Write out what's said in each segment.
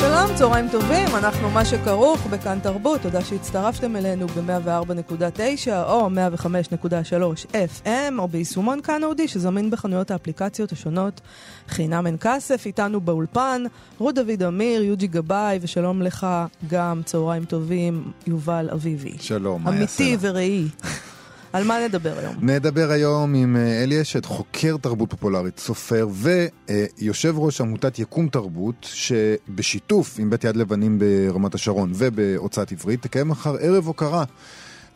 שלום, צהריים טובים, אנחנו מה שכרוך בכאן תרבות, תודה שהצטרפתם אלינו ב-104.9 או 105.3 FM או ביישומון כאן אודי שזמין בחנויות האפליקציות השונות חינם אין כסף, איתנו באולפן רות דוד אמיר, יוג'י גבאי ושלום לך גם, צהריים טובים, יובל אביבי. שלום, מה יעשה אמיתי לה? וראי. על מה נדבר היום? נדבר היום עם אה, אלי אשת, חוקר תרבות פופולרית, סופר ויושב ראש עמותת יקום תרבות, שבשיתוף עם בית יד לבנים ברמת השרון ובהוצאת עברית, תקיים מחר ערב הוקרה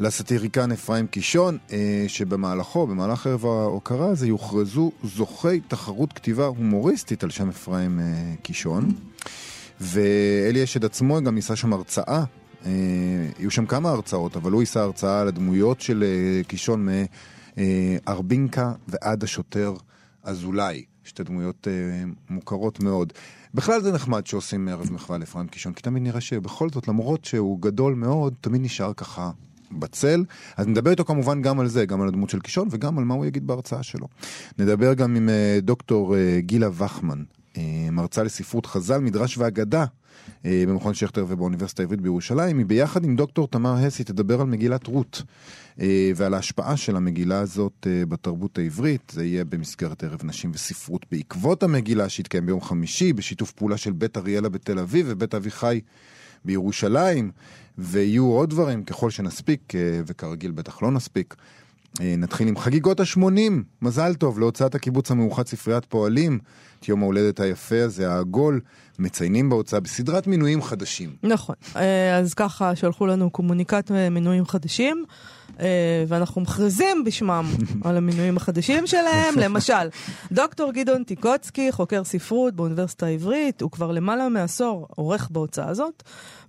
לסאטיריקן אפרים קישון, אה, שבמהלכו, במהלך ערב ההוקרה הזה, יוכרזו זוכי תחרות כתיבה הומוריסטית על שם אפרים אה, קישון. ואלי אשד עצמו גם יישא שם הרצאה אה, יהיו שם כמה הרצאות, אבל הוא יישא הרצאה על הדמויות של אה, קישון מארבינקה ועד השוטר אזולאי, שתי דמויות אה, מוכרות מאוד. בכלל זה נחמד שעושים ערב מחווה לאפרים קישון, כי תמיד נראה שבכל זאת, למרות שהוא גדול מאוד, תמיד נשאר ככה בצל. אז נדבר איתו כמובן גם על זה, גם על הדמות של קישון וגם על מה הוא יגיד בהרצאה שלו. נדבר גם עם אה, דוקטור אה, גילה וכמן, אה, מרצה לספרות חז"ל, מדרש ואגדה. אה, במכון שכטר ובאוניברסיטה העברית בירושלים, היא ביחד עם דוקטור תמר הסי תדבר על מגילת רות אה, ועל ההשפעה של המגילה הזאת אה, בתרבות העברית. זה יהיה במסגרת ערב נשים וספרות בעקבות המגילה שהתקיים ביום חמישי, בשיתוף פעולה של בית אריאלה בתל אביב ובית אביחי בירושלים, ויהיו עוד דברים ככל שנספיק, אה, וכרגיל בטח לא נספיק. אה, נתחיל עם חגיגות ה-80, מזל טוב להוצאת הקיבוץ המאוחד ספריית פועלים, את יום ההולדת היפה הזה, העגול, מציינים בהוצאה בסדרת מינויים חדשים. נכון, אה, אז ככה שלחו לנו קומוניקט אה, מינויים חדשים, ואנחנו מכריזים בשמם על המינויים החדשים שלהם. למשל, דוקטור גדעון טיקוצקי, חוקר ספרות באוניברסיטה העברית, הוא כבר למעלה מעשור עורך בהוצאה הזאת,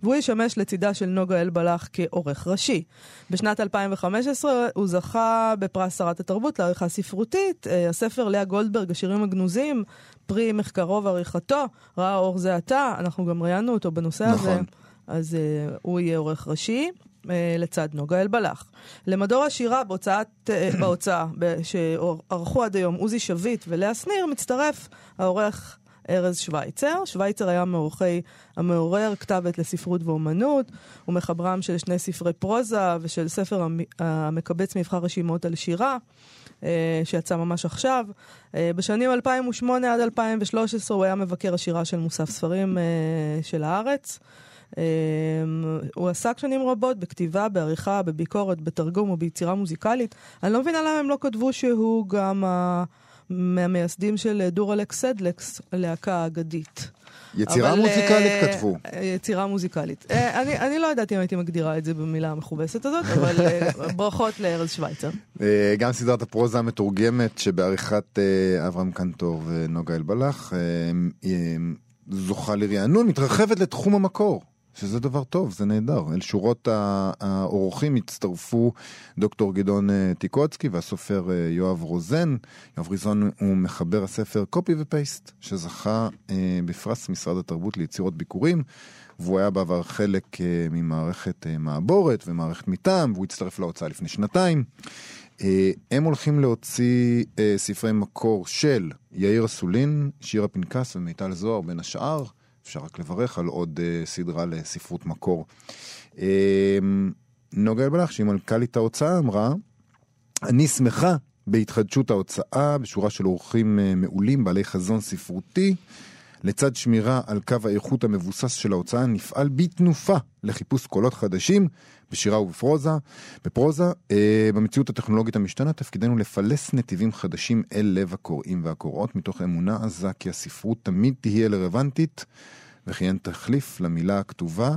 והוא ישמש לצידה של נוגה אלבלח כעורך ראשי. בשנת 2015 הוא זכה בפרס שרת התרבות לעריכה ספרותית. אה, הספר לאה גולדברג, השירים הגנוזים, פרי מחקרו ועריכתו, ראה אור זה עתה, אנחנו גם ראיינו אותו בנושא הזה. נכון. אז uh, הוא יהיה עורך ראשי. Uh, לצד נוגה אלבלח. למדור השירה בהוצאת, uh, בהוצאה שערכו עד היום עוזי שביט ולאה שניר, מצטרף העורך ארז שווייצר. שווייצר היה מעורכי המעורר כתבת לספרות ואומנות, ומחברם של שני ספרי פרוזה ושל ספר המ- המקבץ מבחר רשימות על שירה. אה, שיצא ממש עכשיו. אה, בשנים 2008 עד 2013 הוא היה מבקר השירה של מוסף ספרים אה, של הארץ. אה, הוא עסק שנים רבות בכתיבה, בעריכה, בביקורת, בתרגום וביצירה מוזיקלית. אני לא מבינה למה הם לא כתבו שהוא גם ה- מהמייסדים של דורלקס סדלקס, הלהקה האגדית. יצירה אבל, מוזיקלית אה, כתבו. יצירה מוזיקלית. אה, אני, אני לא יודעת אם הייתי מגדירה את זה במילה המכובסת הזאת, אבל אה, ברכות לארז שווייצר. אה, גם סדרת הפרוזה המתורגמת שבעריכת אה, אברהם קנטור ונוגה אלבלח אה, אה, זוכה לרענון, מתרחבת לתחום המקור. שזה דבר טוב, זה נהדר. אל שורות האורחים הצטרפו דוקטור גדעון אה, טיקוצקי והסופר אה, יואב רוזן. יואב רוזן הוא מחבר הספר קופי ופייסט, שזכה אה, בפרס משרד התרבות ליצירות ביקורים, והוא היה בעבר חלק ממערכת מעבורת ומערכת מטעם, והוא הצטרף להוצאה לפני שנתיים. הם הולכים להוציא ספרי מקור של יאיר אסולין, שירה פנקס ומיטל זוהר בין השאר. אפשר רק לברך על עוד uh, סדרה לספרות מקור. Uh, נוגה אלבלח, שהיא מנכ"לית ההוצאה, אמרה, אני שמחה בהתחדשות ההוצאה, בשורה של אורחים uh, מעולים, בעלי חזון ספרותי. לצד שמירה על קו האיכות המבוסס של ההוצאה, נפעל בתנופה לחיפוש קולות חדשים בשירה ובפרוזה. בפרוזה, אה, במציאות הטכנולוגית המשתנה, תפקידנו לפלס נתיבים חדשים אל לב הקוראים והקוראות, מתוך אמונה עזה כי הספרות תמיד תהיה רלוונטית, וכי אין תחליף למילה הכתובה.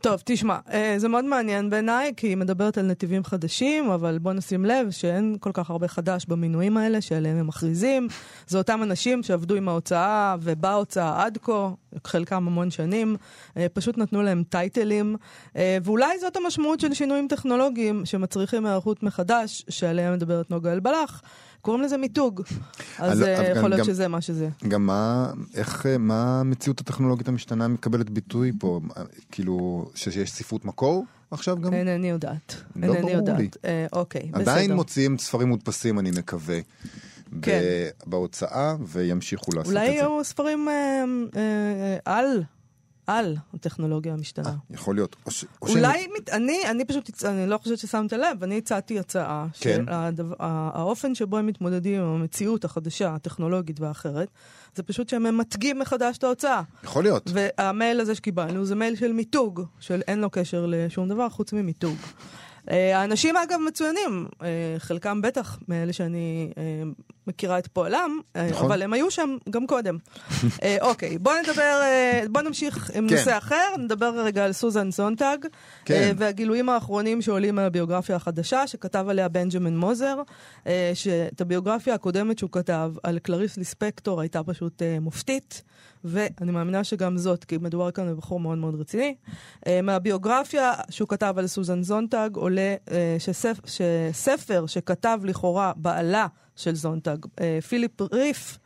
טוב, תשמע, אה, זה מאוד מעניין בעיניי, כי היא מדברת על נתיבים חדשים, אבל בוא נשים לב שאין כל כך הרבה חדש במינויים האלה שעליהם הם מכריזים. זה אותם אנשים שעבדו עם ההוצאה ובהוצאה עד כה, חלקם המון שנים, אה, פשוט נתנו להם טייטלים, אה, ואולי זאת המשמעות של שינויים טכנולוגיים שמצריכים היערכות מחדש, שעליהם מדברת נוגה אלבלח. קוראים לזה מיתוג, אז אבל יכול להיות שזה מה שזה. גם מה, איך, אה, מה המציאות הטכנולוגית המשתנה מקבלת ביטוי פה? מה, כאילו, שיש ספרות מקור עכשיו גם? אינני יודעת. לא אינני ברור יודעת. לי. אה, אוקיי, בסדר. עדיין מוציאים ספרים מודפסים, אני מקווה. כן. בהוצאה, וימשיכו לעשות אולי את זה. יהיו ספרים אה, אה, על, על הטכנולוגיה המשתנה. יכול להיות. או ש- או אולי, מת- אני, אני פשוט, אני לא חושבת ששמת לב, אני הצעתי הצעה, כן. שהאופן שבו הם מתמודדים עם המציאות החדשה, הטכנולוגית והאחרת, זה פשוט שהם ממתגים מחדש את ההוצאה. יכול להיות. והמייל הזה שקיבלנו זה מייל של מיתוג, של אין לו קשר לשום דבר חוץ ממיתוג. אה, האנשים אגב מצוינים, אה, חלקם בטח מאלה שאני אה, מכירה את פועלם, אה, נכון. אבל הם היו שם גם קודם. אה, אוקיי, בוא נדבר, אה, בוא נמשיך עם כן. נושא אחר, נדבר רגע על סוזן סונטג, כן. והגילויים האחרונים שעולים מהביוגרפיה החדשה, שכתב עליה בנג'מין מוזר, שאת הביוגרפיה הקודמת שהוא כתב על קלריס ליספקטור הייתה פשוט מופתית. ואני מאמינה שגם זאת, כי מדובר כאן בבחור מאוד מאוד רציני. מהביוגרפיה שהוא כתב על סוזן זונטג עולה אה, שספ, שספר שכתב לכאורה בעלה של זונטג, אה, פיליפ ריף,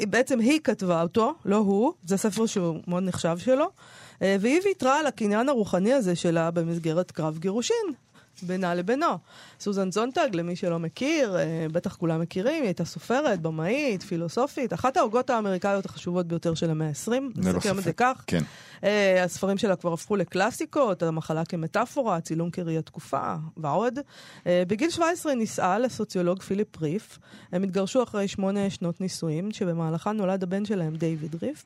בעצם היא כתבה אותו, לא הוא, זה ספר שהוא מאוד נחשב שלו, אה, והיא ויתרה על הקניין הרוחני הזה שלה במסגרת קרב גירושין. בינה לבינו. סוזן זונטג, למי שלא מכיר, אה, בטח כולם מכירים, היא הייתה סופרת, במאית, פילוסופית, אחת ההוגות האמריקאיות החשובות ביותר של המאה ה-20, ללא נסכם את זה. כך. כן. אה, הספרים שלה כבר הפכו לקלאסיקות, המחלה כמטאפורה, צילום כראי התקופה ועוד. אה, בגיל 17 היא נישאה לסוציולוג פיליפ ריף. הם התגרשו אחרי שמונה שנות נישואים, שבמהלכן נולד הבן שלהם, דיוויד ריף.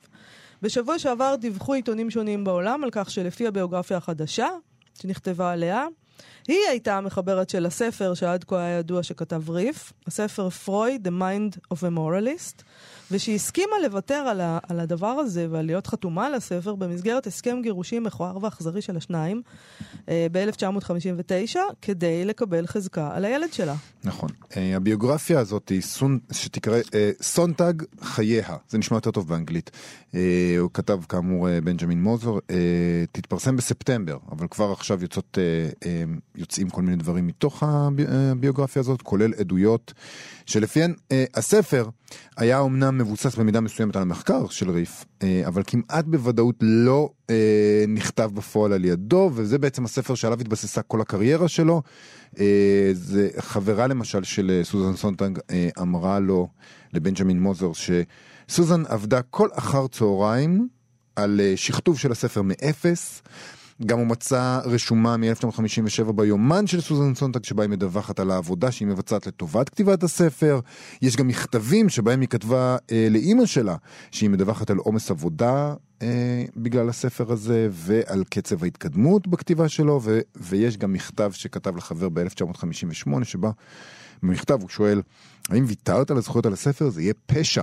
בשבוע שעבר דיווחו עיתונים שונים בעולם על כך שלפי הביוגרפיה החדשה, שנכתבה עליה, היא הייתה המחברת של הספר שעד כה היה ידוע שכתב ריף, הספר פרויד, The Mind of a Moralist, ושהיא הסכימה לוותר על, ה, על הדבר הזה ועל להיות חתומה על הספר במסגרת הסכם גירושים מכוער ואכזרי של השניים אה, ב-1959, כדי לקבל חזקה על הילד שלה. נכון. אה, הביוגרפיה הזאת היא סון, שתקרא אה, סונטג חייה, זה נשמע יותר טוב באנגלית. אה, הוא כתב כאמור אה, בנג'מין מוזר, אה, תתפרסם בספטמבר, אבל כבר עכשיו יוצאות, אה, אה, יוצאים כל מיני דברים מתוך אה, הביוגרפיה הזאת, כולל עדויות שלפיהן אה, הספר היה אומנם מבוסס במידה מסוימת על המחקר של ריף, אה, אבל כמעט בוודאות לא אה, נכתב בפועל על ידו, וזה בעצם הספר שעליו התבססה כל הקריירה שלו. אה, זה חברה למשל של סוזן סונטג אה, אמרה לו, לבנג'מין מוזר, שסוזן עבדה כל אחר צהריים על שכתוב של הספר מאפס. גם הוא מצא רשומה מ-1957 ביומן של סוזן סונטג שבה היא מדווחת על העבודה שהיא מבצעת לטובת כתיבת הספר. יש גם מכתבים שבהם היא כתבה אה, לאימא שלה שהיא מדווחת על עומס עבודה אה, בגלל הספר הזה ועל קצב ההתקדמות בכתיבה שלו ו- ויש גם מכתב שכתב לחבר ב-1958 שבה במכתב הוא שואל האם ויתרת על הזכויות על הספר? זה יהיה פשע.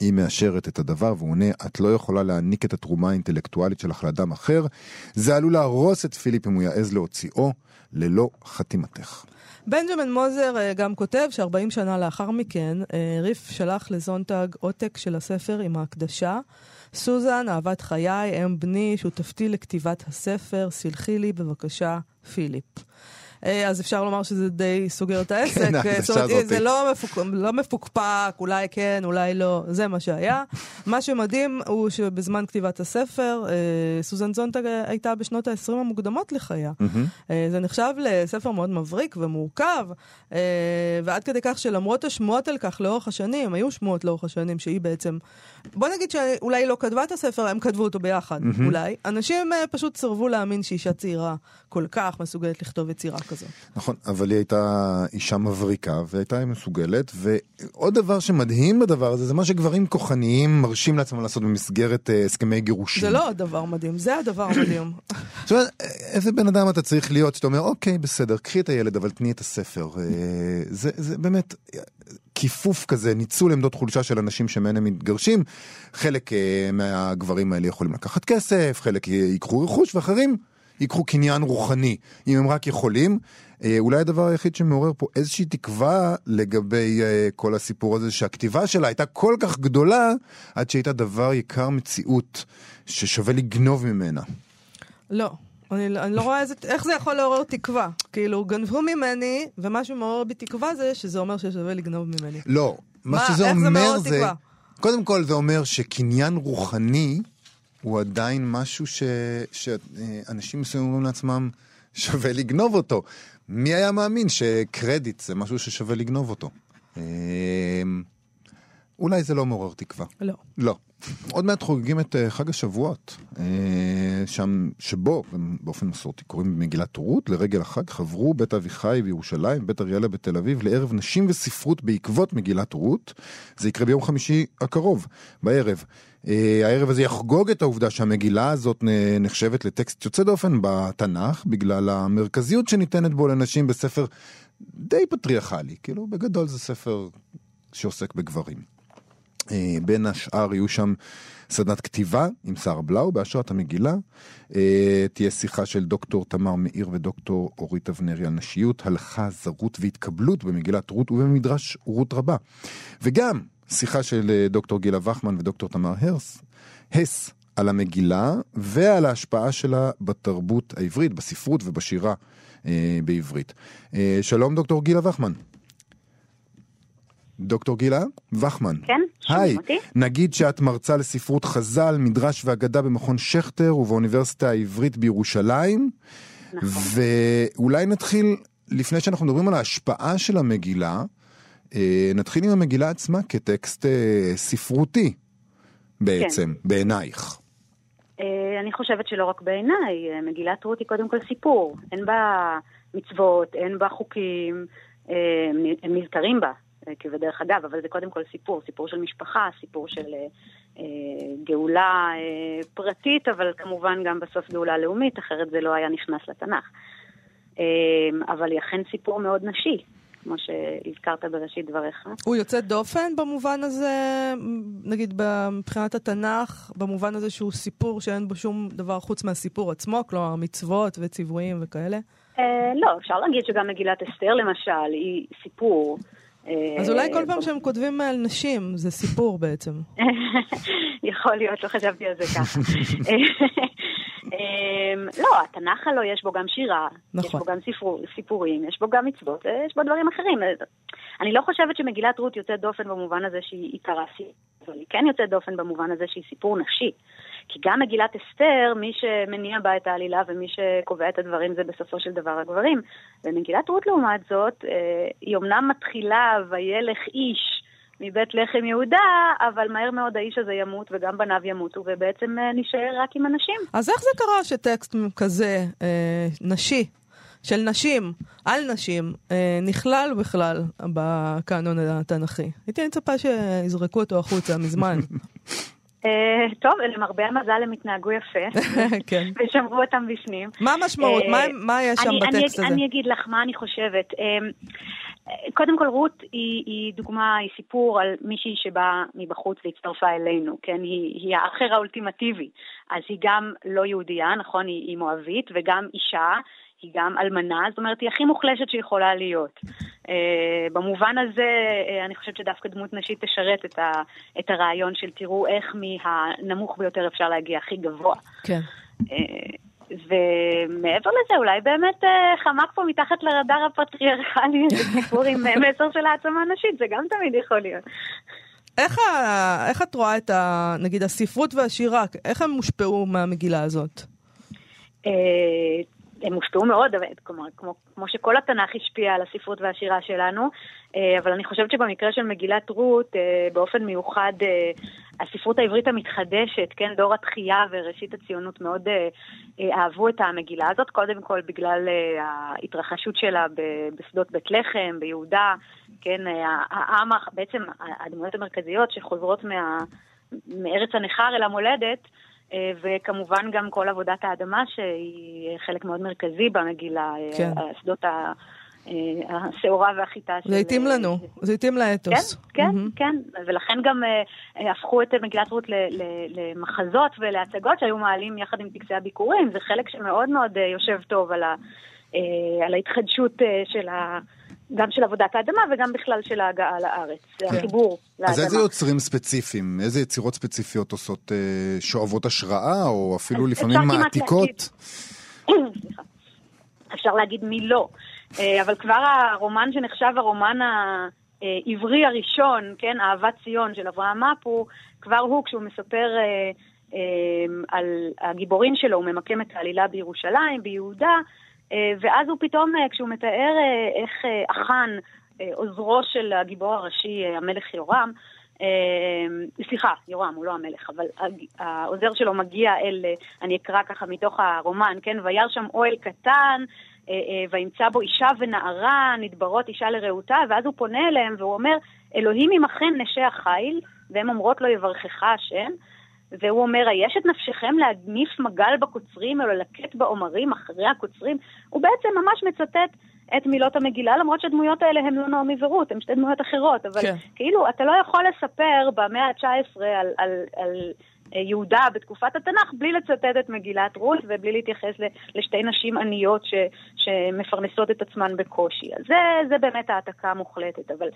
היא מאשרת את הדבר והוא עונה, את לא יכולה להעניק את התרומה האינטלקטואלית שלך לאדם אחר, זה עלול להרוס את פיליפ אם הוא יעז להוציאו ללא חתימתך. בנג'מין מוזר אה, גם כותב ש-40 שנה לאחר מכן, אה, ריף שלח לזונטג עותק של הספר עם ההקדשה. סוזן, אהבת חיי, אם בני, שותפתי לכתיבת הספר, סלחי לי בבקשה, פיליפ. אה, אז אפשר לומר שזה די סוגר את העסק. כן, אה, זאת אומרת. זה לא, מפוק, לא מפוקפק, אולי כן, אולי לא, זה מה שהיה. מה שמדהים הוא שבזמן כתיבת הספר, אה, סוזן זונטג הייתה בשנות ה-20 המוקדמות לחייה. אה, זה נחשב לספר מאוד מבריק ומורכב, אה, ועד כדי כך שלמרות השמועות על כך לאורך השנים, היו שמועות לאורך השנים שהיא בעצם, בוא נגיד שאולי לא כתבה את הספר, הם כתבו אותו ביחד, אולי. אנשים אה, פשוט סירבו להאמין שאישה צעירה כל כך מסוגלת לכתוב יצירה כזאת. נכון, אבל היא הייתה אישה מבריקה והייתה מסוגלת, ועוד דבר שמדהים בדבר הזה, זה מה שגברים כוחניים מרשים לעצמם לעשות במסגרת אה, הסכמי גירושים. זה לא הדבר מדהים, זה הדבר המדהים. זאת אומרת, איזה בן אדם אתה צריך להיות שאתה אומר, אוקיי, בסדר, קחי את הילד, אבל תני את הספר. אה, זה, זה באמת, כיפוף כזה, ניצול עמדות חולשה של אנשים שמהן הם מתגרשים. חלק אה, מהגברים האלה יכולים לקחת כסף, חלק ייקחו רכוש, ואחרים ייקחו קניין רוחני, אם הם רק יכולים. אה, אולי הדבר היחיד שמעורר פה איזושהי תקווה לגבי אה, כל הסיפור הזה, שהכתיבה שלה הייתה כל כך גדולה, עד שהייתה דבר יקר מציאות, ששווה לגנוב ממנה. לא. אני, אני לא רואה איזה, איך זה יכול לעורר תקווה. כאילו, גנבו ממני, ומה שמעורר בי תקווה זה שזה אומר ששווה לגנוב ממני. לא, מה, מה שזה אומר זה... תקווה? קודם כל זה אומר שקניין רוחני הוא עדיין משהו ש... שאנשים מסוימים אומרים לעצמם שווה לגנוב אותו. מי היה מאמין שקרדיט זה משהו ששווה לגנוב אותו? אמ, אולי זה לא מעורר תקווה. לא. לא. עוד מעט חוגגים את אה, חג השבועות, אה, שם, שבו, באופן מסורתי, קוראים במגילת רות, לרגל החג חברו בית אביחי בירושלים, בית אריאלה בתל אביב, לערב נשים וספרות בעקבות מגילת רות. זה יקרה ביום חמישי הקרוב, בערב. אה, הערב הזה יחגוג את העובדה שהמגילה הזאת נחשבת לטקסט יוצא דופן בתנ"ך, בגלל המרכזיות שניתנת בו לנשים בספר די פטריארכלי, כאילו בגדול זה ספר שעוסק בגברים. אה, בין השאר יהיו שם סדנת כתיבה עם שרה בלאו בהשראת המגילה. אה, תהיה שיחה של דוקטור תמר מאיר ודוקטור אורית אבנרי על נשיות, הלכה, זרות והתקבלות במגילת רות ובמדרש רות רבה. וגם שיחה של אה, דוקטור גילה וחמן ודוקטור תמר הרס, הס על המגילה ועל ההשפעה שלה בתרבות העברית, בספרות ובשירה אה, בעברית. אה, שלום דוקטור גילה וחמן. דוקטור גילה וחמן. כן, שומעים אותי. נגיד שאת מרצה לספרות חז"ל, מדרש ואגדה במכון שכטר ובאוניברסיטה העברית בירושלים. נכון. ואולי נתחיל, לפני שאנחנו מדברים על ההשפעה של המגילה, נתחיל עם המגילה עצמה כטקסט אה, ספרותי בעצם, כן. בעינייך. אה, אני חושבת שלא רק בעיניי, מגילת רות היא קודם כל סיפור. אין בה מצוות, אין בה חוקים, הם נזכרים בה. כבדרך אגב, אבל זה קודם כל סיפור, סיפור של משפחה, סיפור של אה, אה, גאולה אה, פרטית, אבל כמובן גם בסוף גאולה לאומית, אחרת זה לא היה נכנס לתנ"ך. אה, אבל היא אכן סיפור מאוד נשי, כמו שהזכרת בראשית דבריך. הוא יוצא דופן במובן הזה, נגיד מבחינת התנ"ך, במובן הזה שהוא סיפור שאין בו שום דבר חוץ מהסיפור עצמו, כלומר מצוות וציוויים וכאלה? אה, לא, אפשר להגיד שגם מגילת אסתר למשל היא סיפור. אז אולי כל פעם שהם כותבים על נשים, זה סיפור בעצם. יכול להיות, לא חשבתי על זה ככה. אמ, לא, התנ"ך הלא יש בו גם שירה, נכון. יש בו גם סיפור, סיפורים, יש בו גם מצוות, יש בו דברים אחרים. אני לא חושבת שמגילת רות יוצאת דופן במובן הזה שהיא עיקרה סיפור, אבל היא כן יוצאת דופן במובן הזה שהיא סיפור נשי. כי גם מגילת אסתר, מי שמניע בה את העלילה ומי שקובע את הדברים זה בסופו של דבר הגברים. ומגילת רות לעומת זאת, אה, היא אמנם מתחילה וילך איש מבית לחם יהודה, אבל מהר מאוד האיש הזה ימות וגם בניו ימותו, ובעצם אה, נשאר רק עם הנשים. אז איך זה קרה שטקסט כזה, אה, נשי, של נשים, על נשים, אה, נכלל בכלל בקאנון התנ"כי? הייתי מצפה שיזרקו אותו החוצה מזמן. Uh, טוב, למרבה המזל הם התנהגו יפה, כן. ושמרו אותם בפנים. מה המשמעות? Uh, מה, מה יש שם אני, בטקסט אני, הזה? אני אגיד לך מה אני חושבת. קודם כל, רות היא, היא דוגמה, היא סיפור על מישהי שבאה מבחוץ והצטרפה אלינו, כן? היא, היא האחר האולטימטיבי. אז היא גם לא יהודייה, נכון? היא, היא מואבית, וגם אישה. היא גם אלמנה, זאת אומרת, היא הכי מוחלשת שיכולה להיות. Uh, במובן הזה, uh, אני חושבת שדווקא דמות נשית תשרת את, ה, את הרעיון של תראו איך מהנמוך ביותר אפשר להגיע הכי גבוה. כן. ומעבר לזה, אולי באמת uh, חמק פה מתחת לרדאר הפטריארכלי איזה סיפור עם מסר של העצמה נשית, זה גם תמיד יכול להיות. איך, ה... איך את רואה את, ה... נגיד, הספרות והשירה, איך הם מושפעו מהמגילה הזאת? הם הושפעו מאוד, כלומר, כמו, כמו שכל התנ"ך השפיע על הספרות והשירה שלנו, אה, אבל אני חושבת שבמקרה של מגילת רות, אה, באופן מיוחד, אה, הספרות העברית המתחדשת, כן, דור התחייה וראשית הציונות מאוד אהבו את המגילה הזאת, קודם כל בגלל ההתרחשות שלה בשדות בית לחם, ביהודה, כן, העם, בעצם הדמויות המרכזיות שחוזרות מה, מארץ הנכר אל המולדת, וכמובן גם כל עבודת האדמה שהיא חלק מאוד מרכזי במגילה, אה, כן. השדות השעורה והחיטה של... זה התאים לנו, זה התאים לאתוס. כן, כן, mm-hmm. כן, ולכן גם הפכו את מגילת רות למחזות ולהצגות שהיו מעלים יחד עם טקסי הביקורים, זה חלק שמאוד מאוד יושב טוב על, ה, על ההתחדשות של ה... גם של עבודת האדמה וגם בכלל של ההגעה לארץ, כן. החיבור לאדמה. אז איזה יוצרים ספציפיים, איזה יצירות ספציפיות עושות אה, שואבות השראה, או אפילו לפעמים מעתיקות? אפשר להגיד מי לא. אה, אבל כבר הרומן שנחשב הרומן העברי הראשון, כן, אהבת ציון של אברהם מפו, כבר הוא, כשהוא מספר אה, על הגיבורים שלו, הוא ממקם את העלילה בירושלים, ביהודה, אה, ואז הוא פתאום, אה, כשהוא מתאר אה, איך אחן, עוזרו של הגיבור הראשי, המלך יורם, סליחה, יורם, הוא לא המלך, אבל העוזר שלו מגיע אל, אני אקרא ככה מתוך הרומן, כן, וירא שם אוהל קטן, וימצא בו אישה ונערה, נדברות אישה לרעותה, ואז הוא פונה אליהם והוא אומר, אלוהים עמכם נשי החיל, והן אומרות לו יברכך השם. והוא אומר, היש את נפשכם להניף מגל בקוצרים או ללקט בעומרים אחרי הקוצרים? הוא בעצם ממש מצטט את מילות המגילה, למרות שהדמויות האלה הן לא נעמי ורות, הן שתי דמויות אחרות, אבל כן. כאילו, אתה לא יכול לספר במאה ה-19 על, על, על יהודה בתקופת התנ"ך בלי לצטט את מגילת רות ובלי להתייחס לשתי נשים עניות ש, שמפרנסות את עצמן בקושי. אז זה, זה באמת העתקה מוחלטת, אבל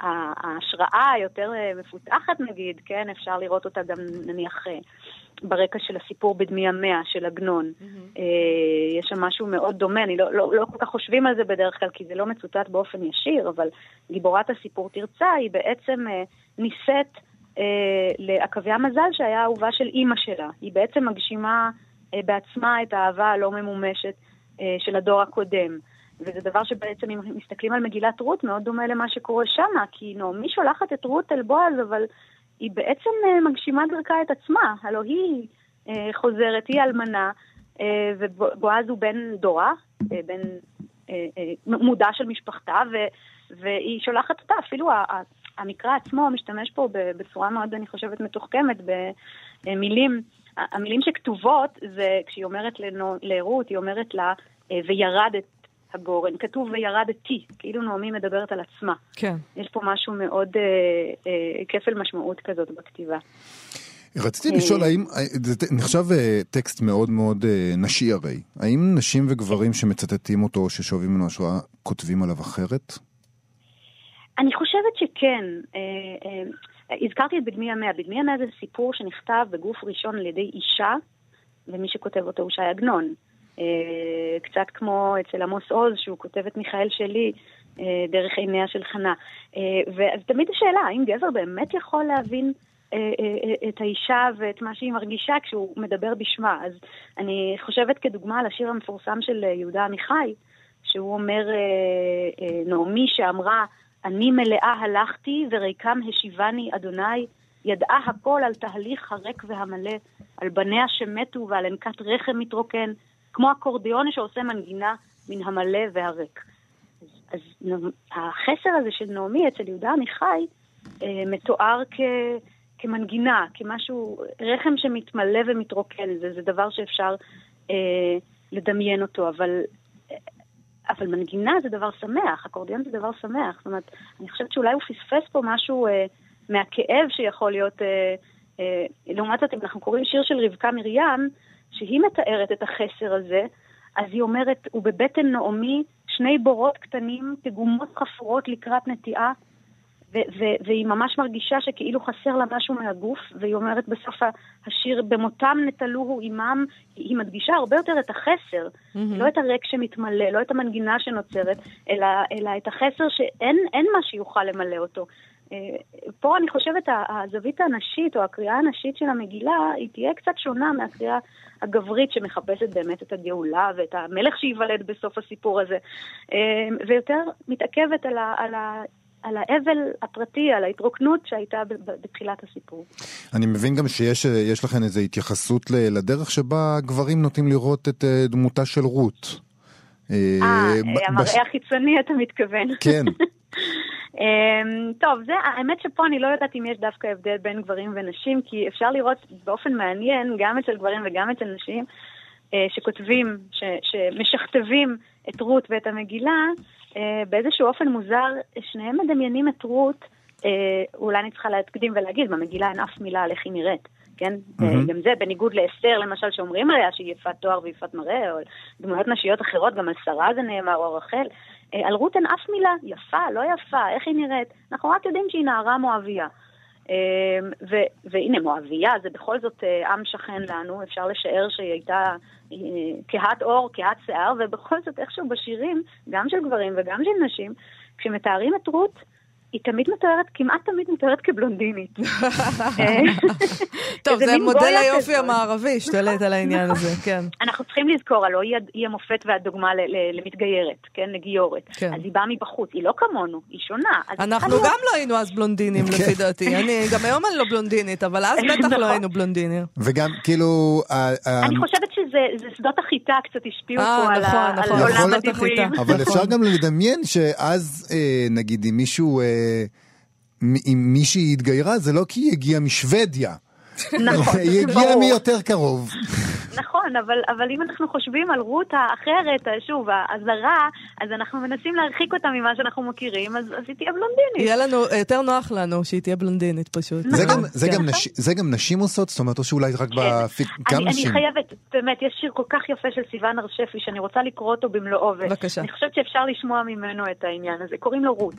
ההשראה היותר אה, מפותחת נגיד, כן, אפשר לראות אותה גם נניח אה, ברקע של הסיפור בדמי המאה של עגנון. Mm-hmm. יש שם משהו מאוד דומה, אני לא, לא, לא כל כך חושבים על זה בדרך כלל כי זה לא מצוטט באופן ישיר, אבל גיבורת הסיפור תרצה היא בעצם נישאת אה, לעכביה מזל שהיה אהובה של אימא שלה. היא בעצם מגשימה אה, בעצמה את האהבה הלא ממומשת אה, של הדור הקודם. וזה דבר שבעצם, אם מסתכלים על מגילת רות, מאוד דומה למה שקורה שמה, כי נעמי שולחת את רות אל בועז, אבל היא בעצם מגשימה דרכה את עצמה. הלוא היא חוזרת, היא אלמנה, ובועז הוא בן דורה, בן מודע של משפחתה, ו, והיא שולחת אותה, אפילו המקרא עצמו משתמש פה בצורה מאוד, אני חושבת, מתוחכמת, במילים. המילים שכתובות זה, כשהיא אומרת לרות, היא אומרת לה, אה, וירדת הגורן. כתוב וירדתי, כאילו נעמי מדברת על עצמה. כן. יש פה משהו מאוד, אה, אה, כפל משמעות כזאת בכתיבה. רציתי אה, לשאול, האם, זה נחשב טקסט מאוד מאוד נשי הרי, האם נשים וגברים שמצטטים אותו, ששואבים ממנו השראה, כותבים עליו אחרת? אני חושבת שכן. אה, אה, הזכרתי את בדמי המאה. בדמי המאה זה סיפור שנכתב בגוף ראשון על ידי אישה, ומי שכותב אותו הוא שי עגנון. אה, קצת כמו אצל עמוס עוז, שהוא כותב את מיכאל שלי דרך עיניה של חנה. ואז תמיד השאלה, האם גבר באמת יכול להבין את האישה ואת מה שהיא מרגישה כשהוא מדבר בשמה. אז אני חושבת כדוגמה על השיר המפורסם של יהודה עמיחי, שהוא אומר, נעמי שאמרה, אני מלאה הלכתי וריקם השיבני אדוני, ידעה הכל על תהליך הריק והמלא, על בניה שמתו ועל ענקת רחם מתרוקן, כמו אקורדיון שעושה מנגינה מן המלא והריק. אז, אז החסר הזה של נעמי אצל יהודה עמיחי אה, מתואר כ, כמנגינה, כמשהו, רחם שמתמלא ומתרוקן, זה, זה דבר שאפשר אה, לדמיין אותו, אבל אבל מנגינה זה דבר שמח, אקורדיון זה דבר שמח. זאת אומרת, אני חושבת שאולי הוא פספס פה משהו אה, מהכאב שיכול להיות... אה, אה, לעומת זאת, אם אנחנו קוראים שיר של רבקה מרים, שהיא מתארת את החסר הזה, אז היא אומרת, ובבטן נעמי שני בורות קטנים, כגומות חפורות לקראת נטיעה, והיא ממש מרגישה שכאילו חסר לה משהו מהגוף, והיא אומרת בסוף השיר, במותם נטלוהו עמם, היא מדגישה הרבה יותר את החסר, mm-hmm. לא את הריק שמתמלא, לא את המנגינה שנוצרת, אלא, אלא את החסר שאין מה שיוכל למלא אותו. אה, פה אני חושבת הזווית הנשית או הקריאה הנשית של המגילה היא תהיה קצת שונה מהקריאה הגברית שמחפשת באמת את הגאולה ואת המלך שייוולד בסוף הסיפור הזה אה, ויותר מתעכבת על, ה, על על האבל הפרטי, על ההתרוקנות שהייתה בתחילת הסיפור. אני מבין גם שיש לכם איזו התייחסות לדרך שבה גברים נוטים לראות את אה, דמותה של רות. אה, אה המראה החיצוני אתה מתכוון. כן. אמ, טוב, זה, האמת שפה אני לא יודעת אם יש דווקא הבדל בין גברים ונשים, כי אפשר לראות באופן מעניין, גם אצל גברים וגם אצל נשים, אה, שכותבים, ש, שמשכתבים את רות ואת המגילה, באיזשהו אופן מוזר, שניהם מדמיינים את רות, אולי אני צריכה להקדים ולהגיד, במגילה אין אף מילה על איך היא נראית. כן? Mm-hmm. גם זה בניגוד לאסתר, למשל, שאומרים עליה שהיא יפת תואר ויפת מראה, או דמויות נשיות אחרות, גם על שרה זה נאמר, או רחל. על רות אין אף מילה, יפה, לא יפה, איך היא נראית. אנחנו רק יודעים שהיא נערה מואביה. ו- והנה, מואביה זה בכל זאת אה, עם שכן לנו, אפשר לשער שהיא הייתה אה, כהת עור, כהת שיער, ובכל זאת איכשהו בשירים, גם של גברים וגם של נשים, כשמתארים את רות, היא תמיד מתוארת, כמעט תמיד מתוארת כבלונדינית. טוב, זה מודל היופי המערבי, השתלט על העניין הזה, כן. אנחנו צריכים לזכור, הלוא היא המופת והדוגמה למתגיירת, כן, לגיורת. כן. אז היא באה מבחוץ, היא לא כמונו, היא שונה. אנחנו גם לא היינו אז בלונדינים, לפי כן. דעתי. אני, גם היום אני לא בלונדינית, אבל אז בטח לא נכון. היינו בלונדינים. וגם, כאילו... אני חושבת שזה שדות החיטה קצת השפיעו אה, פה על נכון, נכון, עולם הדימויים. אבל אפשר גם לדמיין שאז, אה, נגיד, אם מישהו... אם מישהי התגיירה זה לא כי היא הגיעה משוודיה. נכון, היא הגיעה מיותר קרוב. נכון, אבל, אבל אם אנחנו חושבים על רות האחרת, שוב, הזרה, אז אנחנו מנסים להרחיק אותה ממה שאנחנו מכירים, אז, אז היא תהיה בלונדינית. יהיה לנו, יותר נוח לנו שהיא תהיה בלונדינית פשוט. זה, גם, זה, גם נש, זה גם נשים עושות? זאת אומרת, או שאולי רק כן. בפיק... גם אני, נשים. אני חייבת, באמת, יש שיר כל כך יפה של סיוון הר שפי, שאני רוצה לקרוא אותו במלואו. בבקשה. אני חושבת שאפשר לשמוע ממנו את העניין הזה. קוראים לו רות.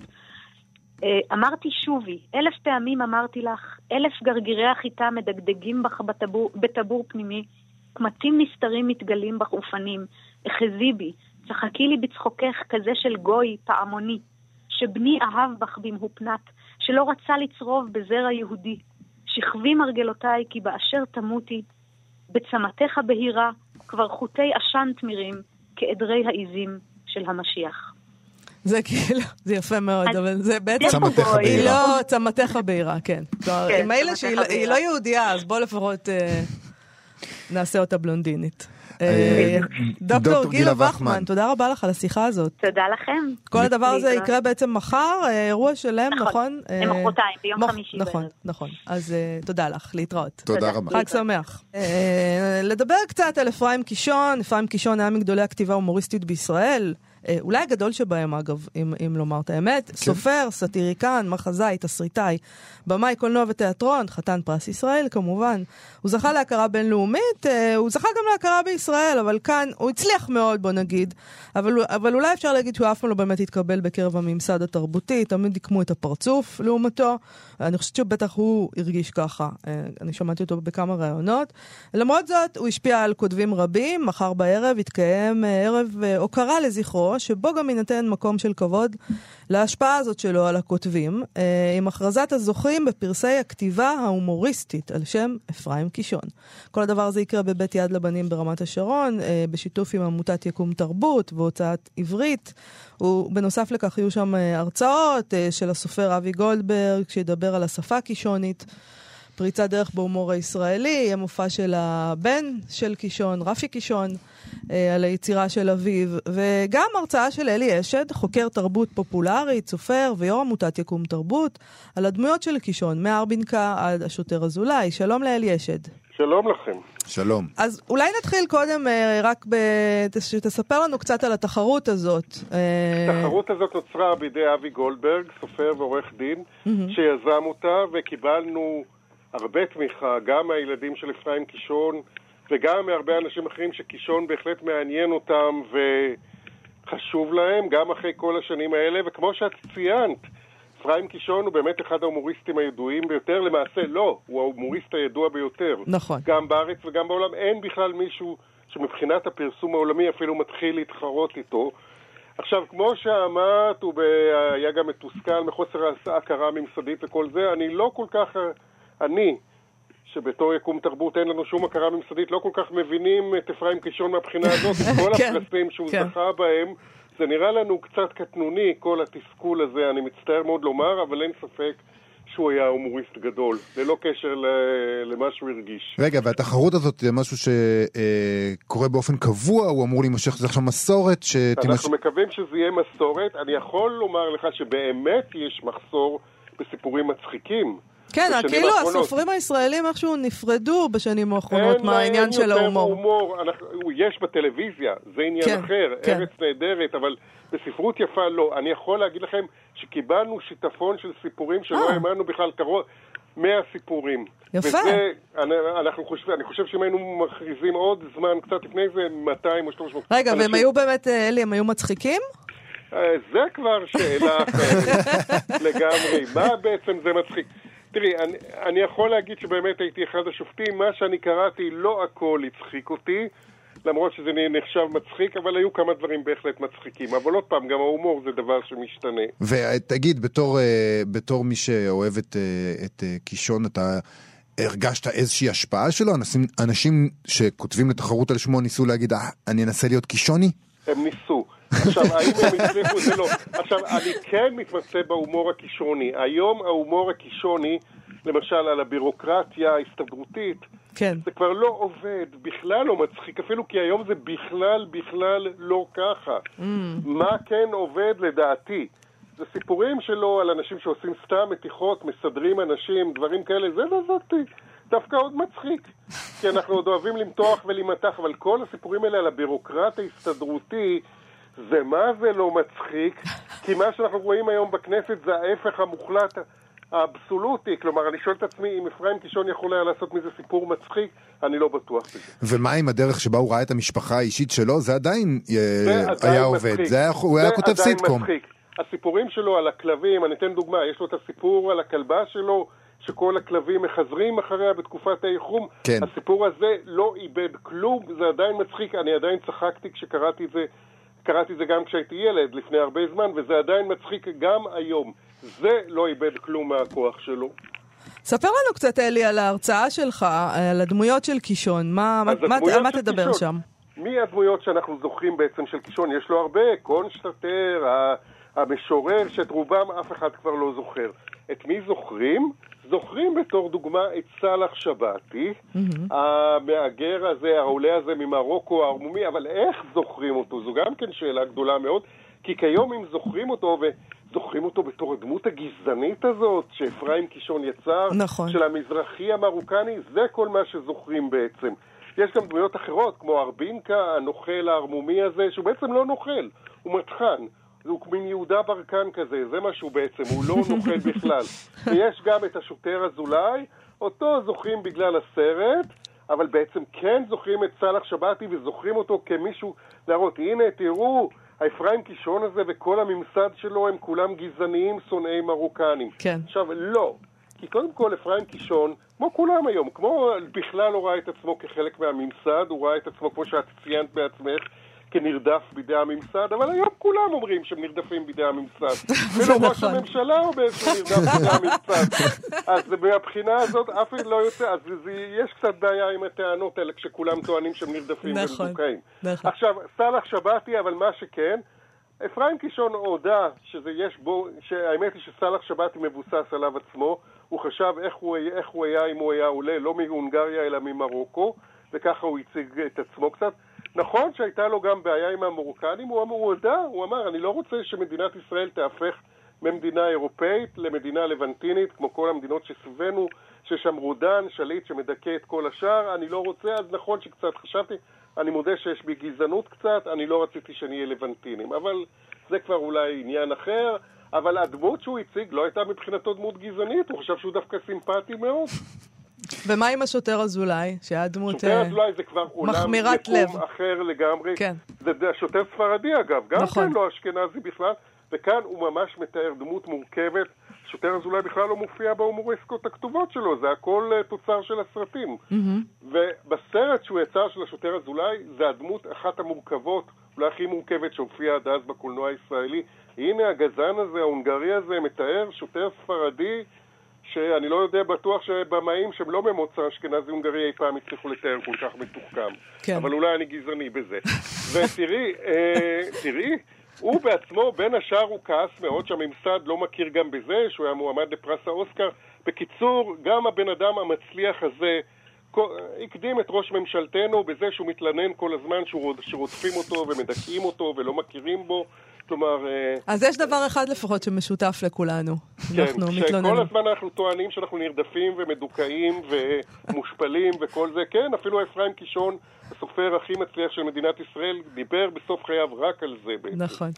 אה, אמרתי שובי, אלף פעמים אמרתי לך, אלף גרגירי החיטה מדגדגים בך בטבור, בטבור פנימי, קמטים נסתרים מתגלים בך ופנים, אחזי בי, צחקי לי בצחוקך כזה של גוי פעמוני, שבני אהב בך במהופנת, שלא רצה לצרוב בזרע יהודי. שכבי מרגלותיי כי באשר תמותי, בצמתך בהירה כבר חוטי עשן תמירים, כעדרי העיזים של המשיח. זה כאילו, זה יפה מאוד, אבל זה בעצם... צמתך בהירה. היא לא צמתך בהירה, כן. כן, מילא שהיא לא יהודייה, אז בוא לפחות אה, נעשה אותה בלונדינית. אה, אה, דוקטור גילה וחמן, תודה רבה לך על השיחה הזאת. תודה לכם. כל הדבר הזה יקרה בעצם מחר, אירוע שלם, נכון? נכון, מחרתיים, ביום חמישי. נכון, נכון. אז תודה לך, להתראות. תודה רבה. חג שמח. לדבר קצת על אפרים קישון, אפרים קישון היה מגדולי הכתיבה ההומוריסטית בישראל. אה, אולי הגדול שבהם אגב, אם, אם לומר את האמת, כן. סופר, סאטיריקן, מחזאי, תסריטאי, במאי קולנוע ותיאטרון, חתן פרס ישראל כמובן. הוא זכה להכרה בינלאומית, אה, הוא זכה גם להכרה בישראל, אבל כאן הוא הצליח מאוד בוא נגיד, אבל, אבל אולי אפשר להגיד שהוא אף פעם לא באמת התקבל בקרב הממסד התרבותי, תמיד עיקמו את הפרצוף לעומתו. אני חושבת שבטח הוא הרגיש ככה, אה, אני שמעתי אותו בכמה ראיונות. למרות זאת, הוא השפיע על כותבים רבים, מחר בערב יתקיים ערב הוקרה לזכרו. שבו גם יינתן מקום של כבוד להשפעה הזאת שלו על הכותבים, אה, עם הכרזת הזוכים בפרסי הכתיבה ההומוריסטית על שם אפרים קישון. כל הדבר הזה יקרה בבית יד לבנים ברמת השרון, אה, בשיתוף עם עמותת יקום תרבות והוצאת עברית. ובנוסף לכך יהיו שם אה, הרצאות של הסופר אבי גולדברג, שידבר על השפה הקישונית. פריצת דרך בהומור הישראלי, יהיה מופע של הבן של קישון, רפי קישון. אה, על היצירה של אביו, וגם הרצאה של אלי אשד, חוקר תרבות פופולרית, סופר ויו"ר עמותת יקום תרבות, על הדמויות של קישון, מארבינקה עד השוטר אזולאי. שלום לאלי אשד. שלום לכם. שלום. אז אולי נתחיל קודם אה, רק ב... שתספר לנו קצת על התחרות הזאת. אה, התחרות הזאת נוצרה בידי אבי גולדברג, סופר ועורך דין, mm-hmm. שיזם אותה, וקיבלנו הרבה תמיכה, גם מהילדים של אפרים קישון, וגם מהרבה אנשים אחרים שקישון בהחלט מעניין אותם וחשוב להם, גם אחרי כל השנים האלה, וכמו שאת ציינת, אפרים קישון הוא באמת אחד ההומוריסטים הידועים ביותר, למעשה לא, הוא ההומוריסט הידוע ביותר. נכון. גם בארץ וגם בעולם אין בכלל מישהו שמבחינת הפרסום העולמי אפילו מתחיל להתחרות איתו. עכשיו, כמו שאמרת, הוא היה גם מתוסכל מחוסר ההכרה הממסדית וכל זה, אני לא כל כך, אני, שבתור יקום תרבות אין לנו שום הכרה ממסדית, לא כל כך מבינים את אפרים קישון מהבחינה הזאת, את כל כן, הפרסים שהוא כן. זכה בהם. זה נראה לנו קצת קטנוני, כל התסכול הזה, אני מצטער מאוד לומר, אבל אין ספק שהוא היה הומוריסט גדול, ללא קשר למה שהוא הרגיש. רגע, והתחרות הזאת זה משהו שקורה באופן קבוע, הוא אמור להימשך, זה עכשיו מסורת שתימשך... אנחנו מקווים שזה יהיה מסורת. אני יכול לומר לך שבאמת יש מחסור בסיפורים מצחיקים. כן, כאילו האחרונות. הסופרים הישראלים איכשהו נפרדו בשנים האחרונות מהעניין של ההומור. הומור, אנחנו, יש בטלוויזיה, זה עניין כן, אחר, כן. ארץ נהדרת, אבל בספרות יפה לא. אני יכול להגיד לכם שקיבלנו שיטפון של סיפורים שלא אה. האמנו בכלל קרוב. 100 סיפורים. יפה. וזה, אני, אנחנו חושב, אני חושב שאם היינו מכריזים עוד זמן, קצת לפני זה, 200 או 300. רגע, אנשים- והם היו באמת, אה, אלי, הם היו מצחיקים? אה, זה כבר שאלה אחרת לגמרי. מה בעצם זה מצחיק? תראי, אני, אני יכול להגיד שבאמת הייתי אחד השופטים, מה שאני קראתי לא הכל הצחיק אותי, למרות שזה נחשב מצחיק, אבל היו כמה דברים בהחלט מצחיקים. אבל עוד פעם, גם ההומור זה דבר שמשתנה. ותגיד, בתור, אה, בתור מי שאוהב את, אה, את אה, קישון, אתה הרגשת איזושהי השפעה שלו? אנשים, אנשים שכותבים לתחרות על שמו ניסו להגיד, אה, אני אנסה להיות קישוני? הם ניסו. עכשיו, האם הם הצליחו? זה לא. עכשיו, אני כן מתמצא בהומור הכישרוני. היום ההומור הכישרוני, למשל על הבירוקרטיה ההסתדרותית, כן. זה כבר לא עובד, בכלל לא מצחיק, אפילו כי היום זה בכלל, בכלל לא ככה. Mm. מה כן עובד לדעתי? זה סיפורים שלו על אנשים שעושים סתם מתיחות, מסדרים אנשים, דברים כאלה, זה דעתי. דווקא עוד מצחיק. כי אנחנו עוד אוהבים למתוח ולהימתח, אבל כל הסיפורים האלה על הבירוקרט ההסתדרותי, זה מה זה לא מצחיק? כי מה שאנחנו רואים היום בכנסת זה ההפך המוחלט האבסולוטי. כלומר, אני שואל את עצמי אם אפרים קישון יכול היה לעשות מזה סיפור מצחיק, אני לא בטוח בזה. ומה עם הדרך שבה הוא ראה את המשפחה האישית שלו? זה עדיין, אה, זה עדיין היה מצחיק. עובד. זה היה, הוא היה כותב סיטקום. מצחיק. הסיפורים שלו על הכלבים, אני אתן דוגמה, יש לו את הסיפור על הכלבה שלו, שכל הכלבים מחזרים אחריה בתקופת האיחום. כן. הסיפור הזה לא איבד כלום, זה עדיין מצחיק, אני עדיין צחקתי כשקראתי את זה, קראתי את זה גם כשהייתי ילד, לפני הרבה זמן, וזה עדיין מצחיק גם היום. זה לא איבד כלום מהכוח שלו. ספר לנו קצת, אלי, על ההרצאה שלך, על הדמויות של קישון. מה, מה, מה, מה תדבר קישון. שם? מי הדמויות שאנחנו זוכרים בעצם של קישון? יש לו הרבה, קונשטטר, המשורר, שאת רובם אף אחד כבר לא זוכר. את מי זוכרים? זוכרים בתור דוגמה את סאלח שבתי, המהגר הזה, העולה הזה ממרוקו, הערמומי, אבל איך זוכרים אותו? זו גם כן שאלה גדולה מאוד, כי כיום אם זוכרים אותו, וזוכרים אותו בתור הדמות הגזענית הזאת, שאפרים קישון יצר, נכון. של המזרחי המרוקני, זה כל מה שזוכרים בעצם. יש גם דמויות אחרות, כמו ארבינקה, הנוכל הערמומי הזה, שהוא בעצם לא נוכל, הוא מטחן. הוא מין יהודה ברקן כזה, זה מה שהוא בעצם, הוא לא נוכל בכלל. ויש גם את השוטר אזולאי, אותו זוכרים בגלל הסרט, אבל בעצם כן זוכרים את סאלח שבתי וזוכרים אותו כמישהו להראות, הנה, תראו, האפרים קישון הזה וכל הממסד שלו הם כולם גזעניים, שונאי מרוקנים. כן. עכשיו, לא. כי קודם כל אפרים קישון, כמו כולם היום, כמו בכלל לא ראה את עצמו כחלק מהממסד, הוא ראה את עצמו, כמו שאת ציינת בעצמך, כנרדף בידי הממסד, אבל היום כולם אומרים שהם נרדפים בידי הממסד. אפילו ראש נכון. הממשלה אומר שהוא נרדף בידי הממסד. אז מהבחינה הזאת אף אחד לא יוצא, אז זה, יש קצת בעיה עם הטענות האלה כשכולם טוענים שהם נרדפים נכון, ומדוכאים. נכון. עכשיו, סאלח שבתי, אבל מה שכן, אפרים קישון הודה שזה יש בו, שהאמת היא שסאלח שבתי מבוסס עליו עצמו, הוא חשב איך הוא, איך הוא היה אם הוא היה עולה, לא מהונגריה אלא ממרוקו, וככה הוא הציג את עצמו קצת. נכון שהייתה לו גם בעיה עם המרוקנים, הוא, אמר, הוא הודה, הוא אמר, אני לא רוצה שמדינת ישראל תהפך ממדינה אירופאית למדינה לבנטינית, כמו כל המדינות שסביבנו, שיש שם רודן, שליט שמדכא את כל השאר, אני לא רוצה, אז נכון שקצת חשבתי, אני מודה שיש בי גזענות קצת, אני לא רציתי שנהיה לבנטינים, אבל זה כבר אולי עניין אחר. אבל הדמות שהוא הציג לא הייתה מבחינתו דמות גזענית, הוא חשב שהוא דווקא סימפטי מאוד. ומה עם השוטר אזולאי, שהיה דמות... שוטר אה, אזולאי זה כבר עולם מחמירת יקום לב. אחר לגמרי. כן. זה זה שוטר ספרדי אגב, גם נכון. כן לא אשכנזי בכלל, וכאן הוא ממש מתאר דמות מורכבת. שוטר אזולאי בכלל לא מופיע בהומוריסקות הכתובות שלו, זה הכל אה, תוצר של הסרטים. ובסרט שהוא יצר של השוטר אזולאי, זה הדמות אחת המורכבות, אולי הכי מורכבת שהופיעה עד אז בקולנוע הישראלי. הנה הגזען הזה, ההונגרי הזה, מתאר שוטר ספרדי שאני לא יודע בטוח שבמאים שהם לא ממוצא אשכנזי הונגרי אי פעם הצליחו לתאר כל כך מתוחכם. כן. אבל אולי אני גזעני בזה. ותראי, אה, תראי, הוא בעצמו, בין השאר הוא כעס מאוד שהממסד לא מכיר גם בזה, שהוא היה מועמד לפרס האוסקר. בקיצור, גם הבן אדם המצליח הזה הקדים את ראש ממשלתנו בזה שהוא מתלונן כל הזמן שרוד- שרודפים אותו ומדכאים אותו ולא מכירים בו. כלומר, אה, אז יש דבר אחד לפחות שמשותף לכולנו. אנחנו כן, שכל מתלוננים. הזמן אנחנו טוענים שאנחנו נרדפים ומדוכאים ומושפלים וכל זה. כן, אפילו אפרים קישון, הסופר הכי מצליח של מדינת ישראל, דיבר בסוף חייו רק על זה בעצם. נכון.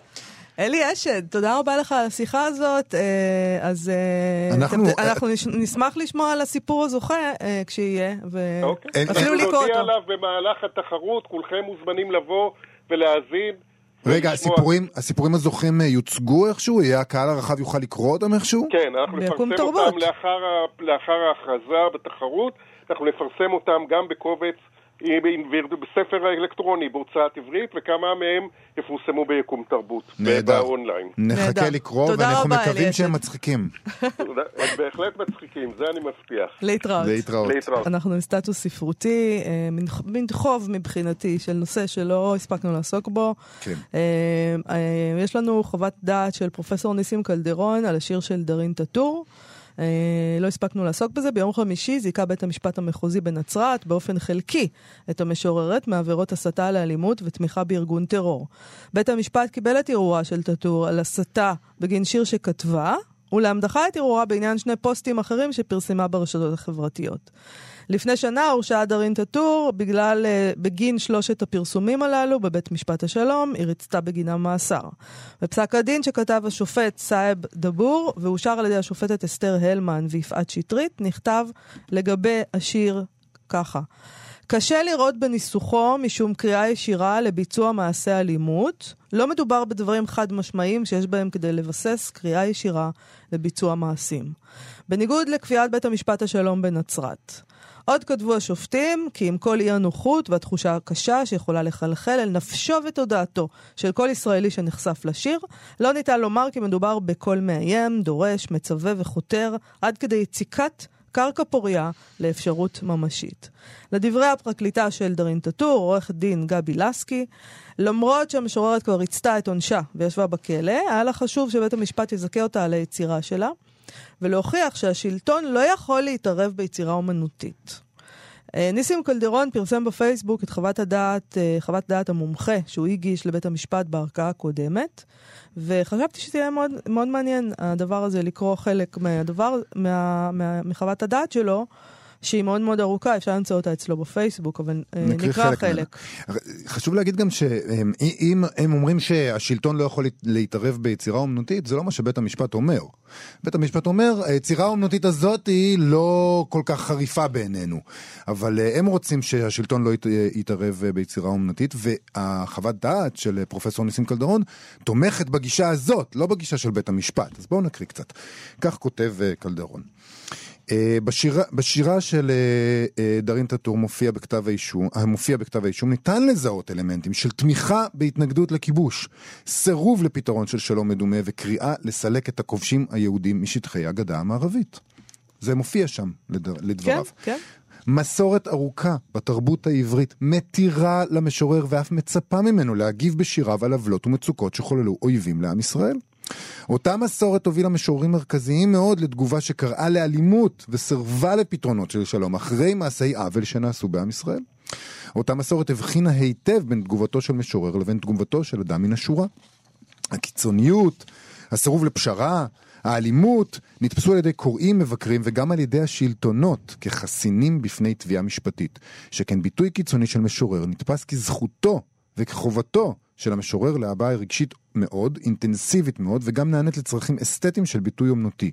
אלי אשד, תודה רבה לך על השיחה הזאת. אה, אז אה, אנחנו, אנחנו נשמח לשמוע על הסיפור הזוכה כשיהיה, ואפילו לקרוא אותו. נודיע עליו במהלך התחרות, כולכם מוזמנים לבוא ולהאזין. רגע, הסיפורים, הסיפורים הזוכים יוצגו איכשהו? יהיה הקהל הרחב יוכל לקרוא אותם איכשהו? כן, אנחנו נפרסם אותם לאחר, לאחר ההכרזה בתחרות, אנחנו נפרסם אותם גם בקובץ בספר אלקטרוני בהוצאת עברית, וכמה מהם יפורסמו ביקום תרבות, באונליין. נחכה לקרוא, ואנחנו מקווים שהם מצחיקים. הם בהחלט מצחיקים, זה אני מבטיח. להתראות. להתראות. אנחנו עם סטטוס ספרותי, אה, מין חוב מבחינתי של נושא שלא הספקנו לעסוק בו. כן. אה, אה, יש לנו חוות דעת של פרופסור ניסים קלדרון על השיר של דארין טאטור. אה, לא הספקנו לעסוק בזה. ביום חמישי זיכה בית המשפט המחוזי בנצרת באופן חלקי את המשוררת מעבירות הסתה לאלימות ותמיכה בארגון טרור. בית המשפט קיבל את ערעורה של טאטור על הסתה בגין שיר שכתבה, אולם דחה את ערעורה בעניין שני פוסטים אחרים שפרסמה ברשתות החברתיות. לפני שנה הורשעה דארין טאטור בגלל, uh, בגין שלושת הפרסומים הללו בבית משפט השלום, היא ריצתה בגינם מאסר. בפסק הדין שכתב השופט סאיב דבור ואושר על ידי השופטת אסתר הלמן ויפעת שטרית, נכתב לגבי השיר ככה: קשה לראות בניסוחו משום קריאה ישירה לביצוע מעשה אלימות. לא מדובר בדברים חד משמעיים שיש בהם כדי לבסס קריאה ישירה לביצוע מעשים. בניגוד לקביעת בית המשפט השלום בנצרת. עוד כתבו השופטים כי עם כל אי הנוחות והתחושה הקשה שיכולה לחלחל אל נפשו ותודעתו של כל ישראלי שנחשף לשיר, לא ניתן לומר כי מדובר בקול מאיים, דורש, מצווה וחותר, עד כדי יציקת קרקע פוריה לאפשרות ממשית. לדברי הפרקליטה של דארין טאטור, עורכת דין גבי לסקי, למרות שהמשוררת כבר ריצתה את עונשה וישבה בכלא, היה לה חשוב שבית המשפט יזכה אותה על היצירה שלה. ולהוכיח שהשלטון לא יכול להתערב ביצירה אומנותית. אה, ניסים קלדרון פרסם בפייסבוק את חוות הדעת, אה, חוות דעת המומחה שהוא הגיש לבית המשפט בערכאה הקודמת, וחשבתי שזה יהיה מאוד, מאוד מעניין הדבר הזה, לקרוא חלק מהדבר, מה, מה, מחוות הדעת שלו. שהיא מאוד מאוד ארוכה, אפשר למצוא אותה אצלו בפייסבוק, אבל אה, נקרא חלק. חלק. חשוב להגיד גם שאם הם אומרים שהשלטון לא יכול להתערב ביצירה אומנותית, זה לא מה שבית המשפט אומר. בית המשפט אומר, היצירה האומנותית הזאת היא לא כל כך חריפה בעינינו, אבל אה, הם רוצים שהשלטון לא יתערב אה, ביצירה אומנותית, והחוות דעת של פרופסור ניסים קלדרון תומכת בגישה הזאת, לא בגישה של בית המשפט. אז בואו נקריא קצת. כך כותב קלדרון. אה, בשירה, בשירה של אה, אה, דארין טאטור מופיע בכתב האישום, המופיע בכתב האישום, ניתן לזהות אלמנטים של תמיכה בהתנגדות לכיבוש, סירוב לפתרון של שלום מדומה וקריאה לסלק את הכובשים היהודים משטחי הגדה המערבית. זה מופיע שם, לדבריו. כן, כן. מסורת ארוכה בתרבות העברית מתירה למשורר ואף מצפה ממנו להגיב בשיריו על עוולות ומצוקות שחוללו אויבים לעם ישראל. אותה מסורת הובילה משוררים מרכזיים מאוד לתגובה שקראה לאלימות וסרבה לפתרונות של שלום אחרי מעשי עוול שנעשו בעם ישראל. אותה מסורת הבחינה היטב בין תגובתו של משורר לבין תגובתו של אדם מן השורה. הקיצוניות, הסירוב לפשרה, האלימות נתפסו על ידי קוראים, מבקרים וגם על ידי השלטונות כחסינים בפני תביעה משפטית, שכן ביטוי קיצוני של משורר נתפס כזכותו וכחובתו של המשורר להבעה רגשית מאוד, אינטנסיבית מאוד, וגם נענית לצרכים אסתטיים של ביטוי אומנותי.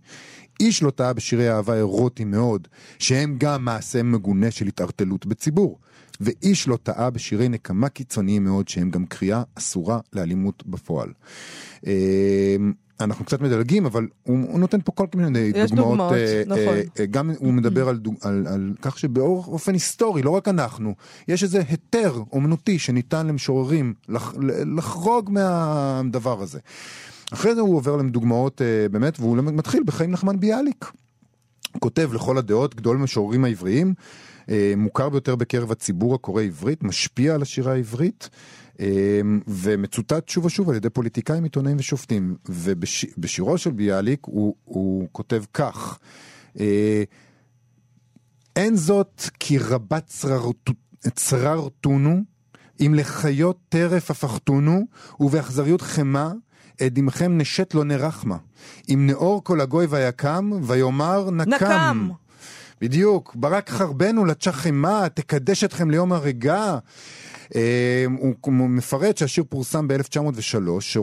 איש לא טעה בשירי אהבה אירוטיים מאוד, שהם גם מעשה מגונה של התערטלות בציבור. ואיש לא טעה בשירי נקמה קיצוניים מאוד, שהם גם קריאה אסורה לאלימות בפועל. אמ, אנחנו קצת מדלגים, אבל הוא, הוא נותן פה כל מיני דוגמאות. יש דוגמאות, אה, נכון. אה, אה, גם הוא מדבר על, דוג, על, על כך שבאופן היסטורי, לא רק אנחנו, יש איזה היתר אומנותי שניתן למשוררים לח, לחרוג מהדבר הזה. אחרי זה הוא עובר לדוגמאות אה, באמת, והוא מתחיל בחיים נחמן ביאליק. כותב לכל הדעות, גדול המשוררים העבריים, מוכר ביותר בקרב הציבור הקורא עברית, משפיע על השירה העברית. אמ, ומצוטט שוב ושוב על ידי פוליטיקאים, עיתונאים ושופטים. ובשירו של ביאליק הוא, הוא כותב כך: אה, אין זאת כי רבת צררתונו, אם לחיות טרף הפכתונו, ובאכזריות חמה, את דמכם נשת לא נרחמה. אם נאור כל הגוי ויקם, ויאמר נקם. נקם. בדיוק, ברק חרבנו לתשכמה, תקדש אתכם ליום הריגה. אה, הוא מפרט שהשיר פורסם ב-1903,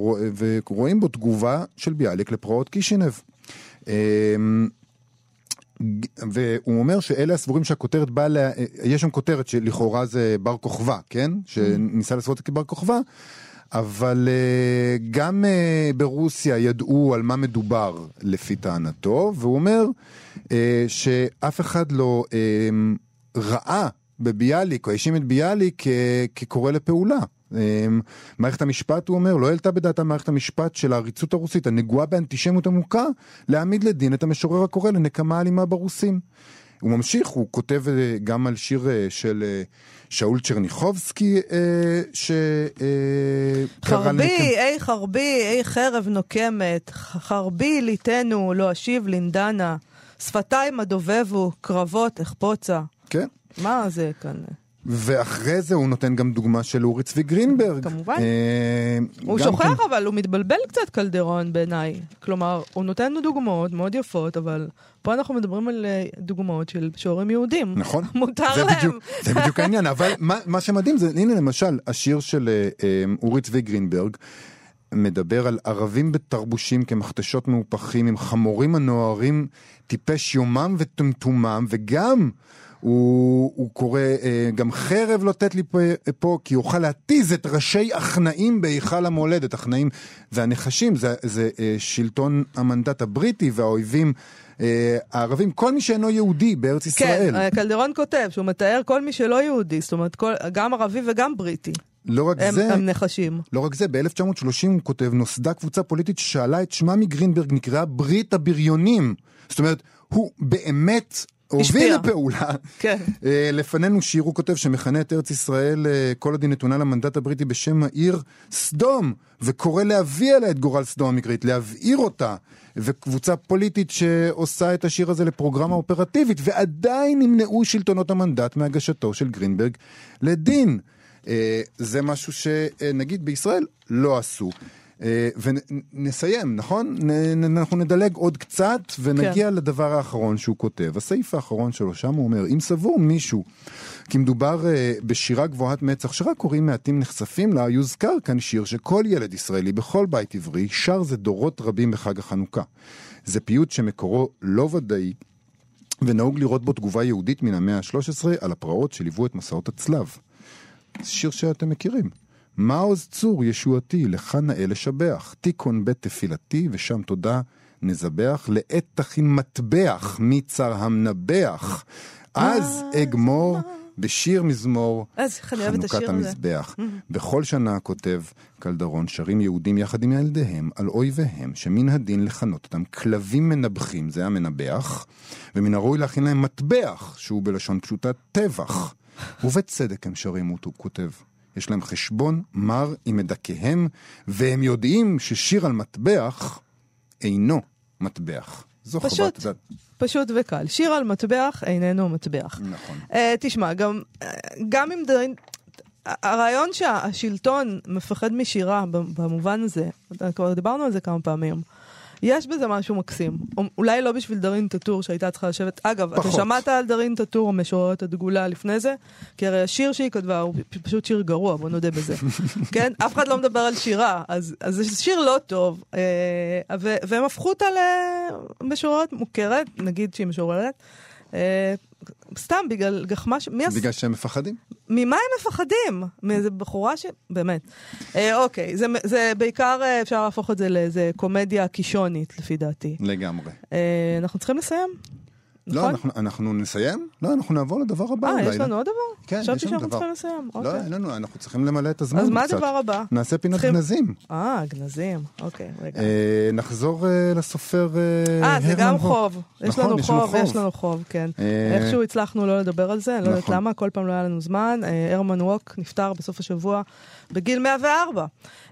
ורואים בו תגובה של ביאליק לפרעות קישינב. אה, והוא אומר שאלה הסבורים שהכותרת באה, לה... יש שם כותרת שלכאורה זה בר כוכבא, כן? שניסה לעשות את כבר כוכבא, אבל uh, גם ברוסיה ידעו על מה מדובר לפי טענתו, והוא אומר שאף אחד לא uh, ראה בביאליק, או האשים את ביאליק כקורא לפעולה. מערכת המשפט, הוא אומר, לא העלתה בדעתה מערכת המשפט של העריצות הרוסית, הנגועה באנטישמיות עמוקה, להעמיד לדין את המשורר הקורא לנקמה אלימה ברוסים. הוא ממשיך, הוא כותב גם על שיר של שאול צ'רניחובסקי, אה, ש... אה, חרבי, אי חרבי, אי חרב נוקמת, חרבי ליטנו, לא אשיב לנדנה, שפתיים הדובבו, קרבות אחפוצה. כן. מה זה כאן? ואחרי זה הוא נותן גם דוגמה של אורי צבי גרינברג. כמובן. אה, הוא שוכח כן. אבל הוא מתבלבל קצת קלדרון בעיניי. כלומר, הוא נותן לנו דוגמאות מאוד יפות, אבל פה אנחנו מדברים על אה, דוגמאות של שוערים יהודים. נכון. מותר זה להם. בדיוק, זה בדיוק העניין, אבל מה, מה שמדהים זה, הנה למשל, השיר של אה, אה, אורי צבי גרינברג. מדבר על ערבים בתרבושים כמכתשות מהופכים עם חמורים הנוערים טיפש יומם וטומטומם וגם הוא, הוא קורא אה, גם חרב לא תת לי פה, פה כי יוכל להתיז את ראשי הכנעים בהיכל המולדת. הכנעים והנחשים זה, זה אה, שלטון המנדט הבריטי והאויבים אה, הערבים, כל מי שאינו יהודי בארץ ישראל. כן, קלדרון כותב שהוא מתאר כל מי שלא יהודי, זאת אומרת כל, גם ערבי וגם בריטי. לא רק הם, זה, הם נחשים. לא רק זה, ב-1930 הוא כותב, נוסדה קבוצה פוליטית ששאלה את שמה מגרינברג, נקראה ברית הבריונים. זאת אומרת, הוא באמת הוביל לפעולה. כן. אה, לפנינו שיר, הוא כותב, שמכנה את ארץ ישראל, אה, כל עוד היא נתונה למנדט הבריטי בשם העיר סדום, וקורא להביא עליה את גורל סדום המקראית, להבעיר אותה. וקבוצה פוליטית שעושה את השיר הזה לפרוגרמה אופרטיבית, ועדיין נמנעו שלטונות המנדט מהגשתו של גרינברג לדין. אה, זה משהו שנגיד בישראל לא עשו. אה, ונסיים, נכון? אנחנו נדלג עוד קצת ונגיע כן. לדבר האחרון שהוא כותב. הסעיף האחרון שלו, שם הוא אומר, אם סבור מישהו כי מדובר uh, בשירה גבוהת מצח שרק קוראים מעטים נחשפים לה, יוזכר כאן שיר שכל ילד ישראלי בכל בית עברי שר זה דורות רבים בחג החנוכה. זה פיוט שמקורו לא ודאי, ונהוג לראות בו תגובה יהודית מן המאה ה-13 על הפרעות שליוו את מסעות הצלב. שיר שאתם מכירים. מעוז צור ישועתי, לך נאה לשבח. תיקון בית תפילתי, ושם תודה נזבח. לעת תכין מטבח, מצר המנבח. אז אגמור בשיר מזמור חנוכת המזבח. בכל שנה, כותב קלדרון, שרים יהודים יחד עם ילדיהם על אויביהם, שמן הדין לכנות אותם כלבים מנבחים, זה המנבח, ומן הראוי להכין להם מטבח, שהוא בלשון פשוטה טבח. ובצדק הם שרים אותו, כותב. יש להם חשבון מר עם מדכאיהם, והם יודעים ששיר על מטבח אינו מטבח. זו פשוט, חוות דעת. פשוט וקל. שיר על מטבח איננו מטבח. נכון. Uh, תשמע, גם, uh, גם אם דברים... הרעיון שהשלטון מפחד משירה במובן הזה, כבר דיברנו על זה כמה פעמים. יש בזה משהו מקסים. אולי לא בשביל דארין טאטור שהייתה צריכה לשבת. אגב, פחות. אתה שמעת על דארין טאטור, המשוררת הדגולה, לפני זה? כי הרי השיר שהיא כתבה הוא פשוט שיר גרוע, בוא נודה בזה. כן? אף אחד לא מדבר על שירה, אז, אז זה שיר לא טוב. אה, ו, והם הפכו אותה למשוררת מוכרת, נגיד שהיא משוררת. אה, סתם בגלל גחמה ש... בגלל שהם מפחדים? ממה הם מפחדים? מאיזה בחורה ש... באמת. אה, אוקיי, זה, זה בעיקר אה, אפשר להפוך את זה לאיזה קומדיה קישונית, לפי דעתי. לגמרי. אה, אנחנו צריכים לסיים? לא, נכון? אנחנו, אנחנו נסיים? לא, אנחנו נעבור לדבר הבא אה, יש לנו עוד דבר? כן, יש לנו דבר. חשבתי שאנחנו צריכים לסיים. לא, אוקיי. אין לנו, אנחנו צריכים למלא את הזמן אז מה הדבר הבא? נעשה פינת צריכים... גנזים. אה, גנזים, אוקיי, רגע. אה, נחזור אה, לסופר אה, אה זה גם חוב. יש נכון, לנו חוב, יש לנו חוב, כן. אה... איכשהו הצלחנו לא לדבר על זה, נכון. לא יודעת נכון. למה, כל פעם לא היה לנו זמן. אה, הרמן ווק נפטר בסוף השבוע בגיל 104.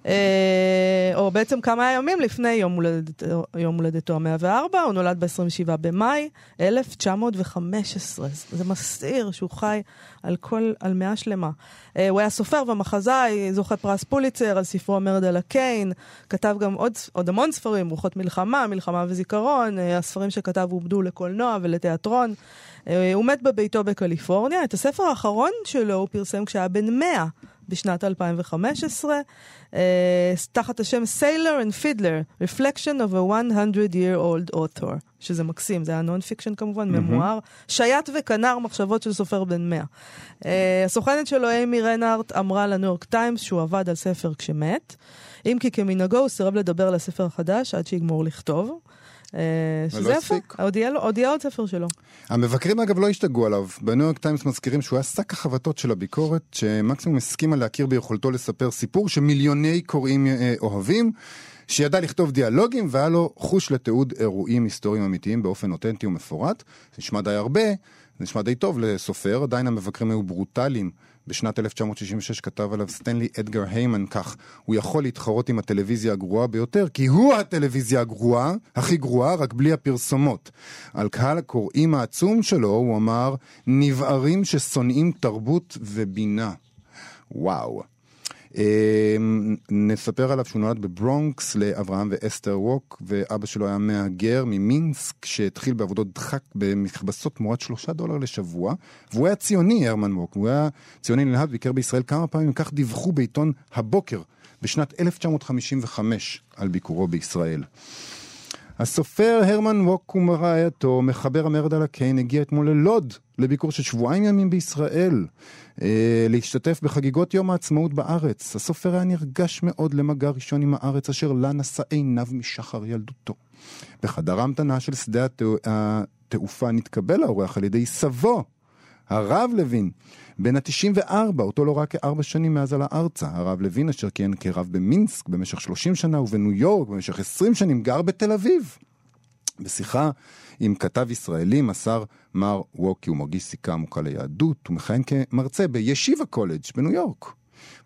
אה, או בעצם כמה ימים לפני יום הולדתו, יום הולדתו ה-104, הוא נולד ב-27 במאי 1000. 1915. זה מסעיר שהוא חי על כל, על מאה שלמה. אה, הוא היה סופר ומחזאי, זוכה פרס פוליצר על ספרו המרד על הקיין, כתב גם עוד, עוד המון ספרים, רוחות מלחמה, מלחמה וזיכרון, אה, הספרים שכתב עובדו לקולנוע ולתיאטרון. הוא מת בביתו בקליפורניה. את הספר האחרון שלו הוא פרסם כשהיה בן 100 בשנת 2015, uh, תחת השם Sailor and Fiddler, Reflection of a 100 year old author, שזה מקסים, זה היה non-fiction כמובן, mm-hmm. ממואר, שייט וכנר מחשבות של סופר בן 100. Uh, הסוכנת שלו, אימי רנארט, אמרה לניו יורק טיימס שהוא עבד על ספר כשמת, אם כי כמנהגו הוא סירב לדבר על הספר החדש עד שיגמור לכתוב. אה, שזה יפה, עוד יהיה עוד ספר שלו. המבקרים אגב לא השתגעו עליו. בניו יורק טיימס מזכירים שהוא היה שק החבטות של הביקורת, שמקסימום הסכימה להכיר ביכולתו לספר סיפור שמיליוני קוראים אה, אוהבים. שידע לכתוב דיאלוגים והיה לו חוש לתיעוד אירועים היסטוריים אמיתיים באופן אותנטי ומפורט. זה נשמע די הרבה, זה נשמע די טוב לסופר, עדיין המבקרים היו ברוטליים בשנת 1966 כתב עליו סטנלי אדגר היימן כך, הוא יכול להתחרות עם הטלוויזיה הגרועה ביותר, כי הוא הטלוויזיה הגרועה, הכי גרועה, רק בלי הפרסומות. על קהל הקוראים העצום שלו הוא אמר, נבערים ששונאים תרבות ובינה. וואו. אמ, נספר עליו שהוא נולד בברונקס לאברהם ואסתר ווק, ואבא שלו היה מהגר ממינסק, שהתחיל בעבודות דחק במכבסות תמורת שלושה דולר לשבוע, והוא היה ציוני, הרמן ווק, הוא היה ציוני נלהב, ביקר בישראל כמה פעמים, כך דיווחו בעיתון הבוקר בשנת 1955 על ביקורו בישראל. הסופר הרמן ווק ומרעייתו, מחבר המרד על הקיין, הגיע אתמול ללוד, לביקור של שבועיים ימים בישראל, אה, להשתתף בחגיגות יום העצמאות בארץ. הסופר היה נרגש מאוד למגע ראשון עם הארץ, אשר לה נשא עיניו משחר ילדותו. בחדר ההמתנה של שדה התעופה נתקבל האורח על ידי סבו, הרב לוין, בן ה-94, אותו לא רק כארבע שנים מאז עלה ארצה. הרב לוין, אשר כיהן כרב במינסק במשך 30 שנה ובניו יורק במשך 20 שנים, גר בתל אביב. בשיחה עם כתב ישראלי מסר מר ווקי, הוא מרגיש סיכה עמוקה ליהדות, הוא מכהן כמרצה בישיבה קולג' בניו יורק.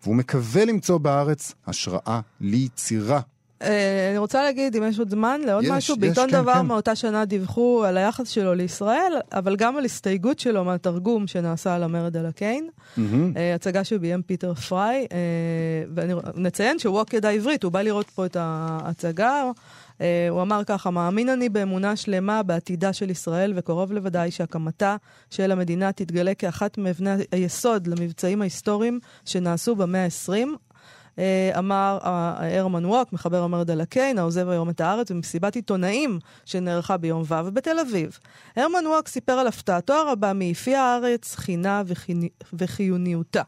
והוא מקווה למצוא בארץ השראה ליצירה אה, אני רוצה להגיד, אם יש עוד זמן, לעוד משהו. בעיתון כן, דבר כן. מאותה שנה דיווחו על היחס שלו לישראל, אבל גם על הסתייגות שלו מהתרגום שנעשה על המרד על הקיין. אה, הצגה שביים פיטר פריי, אה, ונציין שווק ידע עברית, הוא בא לראות פה את ההצגה. הוא אמר ככה, מאמין אני באמונה שלמה בעתידה של ישראל, וקרוב לוודאי שהקמתה של המדינה תתגלה כאחת מאבני היסוד למבצעים ההיסטוריים שנעשו במאה ה-20. אה, אמר אה, הרמן ווק, מחבר המרד על הקיין, העוזב היום את הארץ, במסיבת עיתונאים שנערכה ביום ו' בתל אביב. הרמן ווק סיפר על הפתעתו הרבה מיפי הארץ, חינה וחיוניותה.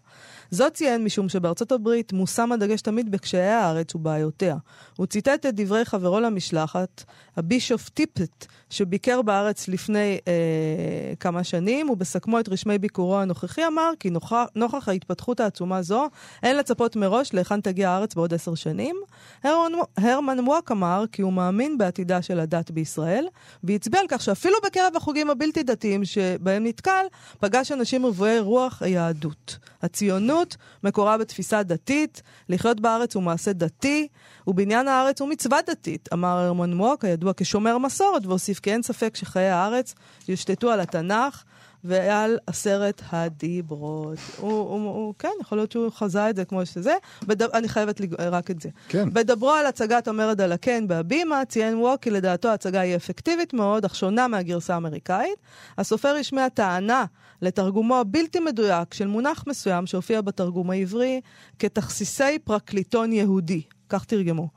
זאת ציין משום שבארצות הברית מושם הדגש תמיד בקשיי הארץ ובעיותיה. הוא ציטט את דברי חברו למשלחת, הבישוף טיפט, שביקר בארץ לפני אה, כמה שנים, ובסכמו את רשמי ביקורו הנוכחי אמר כי נוכח, נוכח ההתפתחות העצומה זו, אין לצפות מראש להיכן תגיע הארץ בעוד עשר שנים. הרמן, הרמן ווק אמר כי הוא מאמין בעתידה של הדת בישראל, והצביע על כך שאפילו בקרב החוגים הבלתי דתיים שבהם נתקל, פגש אנשים רבויי רוח היהדות. הציונות מקורה בתפיסה דתית, לחיות בארץ הוא מעשה דתי, ובניין הארץ הוא מצווה דתית, אמר הרמן מוק, הידוע כשומר מסורת, והוסיף כי אין ספק שחיי הארץ יושתתו על התנ"ך. ועל עשרת הדיברות. הוא, הוא, הוא, כן, יכול להיות שהוא חזה את זה כמו שזה. בד... אני חייבת לג... רק את זה. כן. בדברו על הצגת המרד על הקן בהבימה, ציין ווק כי לדעתו ההצגה היא אפקטיבית מאוד, אך שונה מהגרסה האמריקאית. הסופר השמיע טענה לתרגומו הבלתי מדויק של מונח מסוים שהופיע בתרגום העברי כתכסיסי פרקליטון יהודי. כך תרגמו.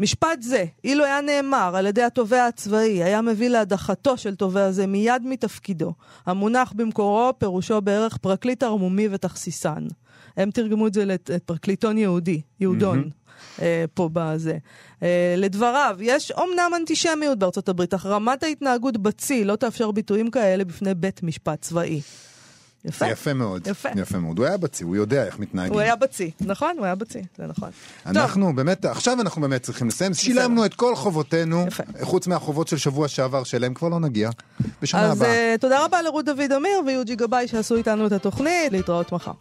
משפט זה, אילו היה נאמר על ידי התובע הצבאי, היה מביא להדחתו של תובע זה מיד מתפקידו. המונח במקורו פירושו בערך פרקליט ערמומי ותכסיסן. הם תרגמו את זה לפרקליטון יהודי, יהודון. Mm-hmm. אה, פה בזה. אה, לדבריו, יש אומנם אנטישמיות בארצות הברית, אך רמת ההתנהגות בצי לא תאפשר ביטויים כאלה בפני בית משפט צבאי. יפה. זה יפה מאוד. יפה. יפה מאוד. הוא היה בצי, הוא יודע איך מתנהגים. הוא היה בצי, נכון, הוא היה בצי, זה נכון. אנחנו טוב. באמת, עכשיו אנחנו באמת צריכים לסיים. שילמנו את כל חובותינו, יפה. חוץ מהחובות של שבוע שעבר, שאליהם כבר לא נגיע, בשנה הבאה. אז uh, תודה רבה לרות דוד אמיר ויוג'י גבאי שעשו איתנו את התוכנית, להתראות מחר.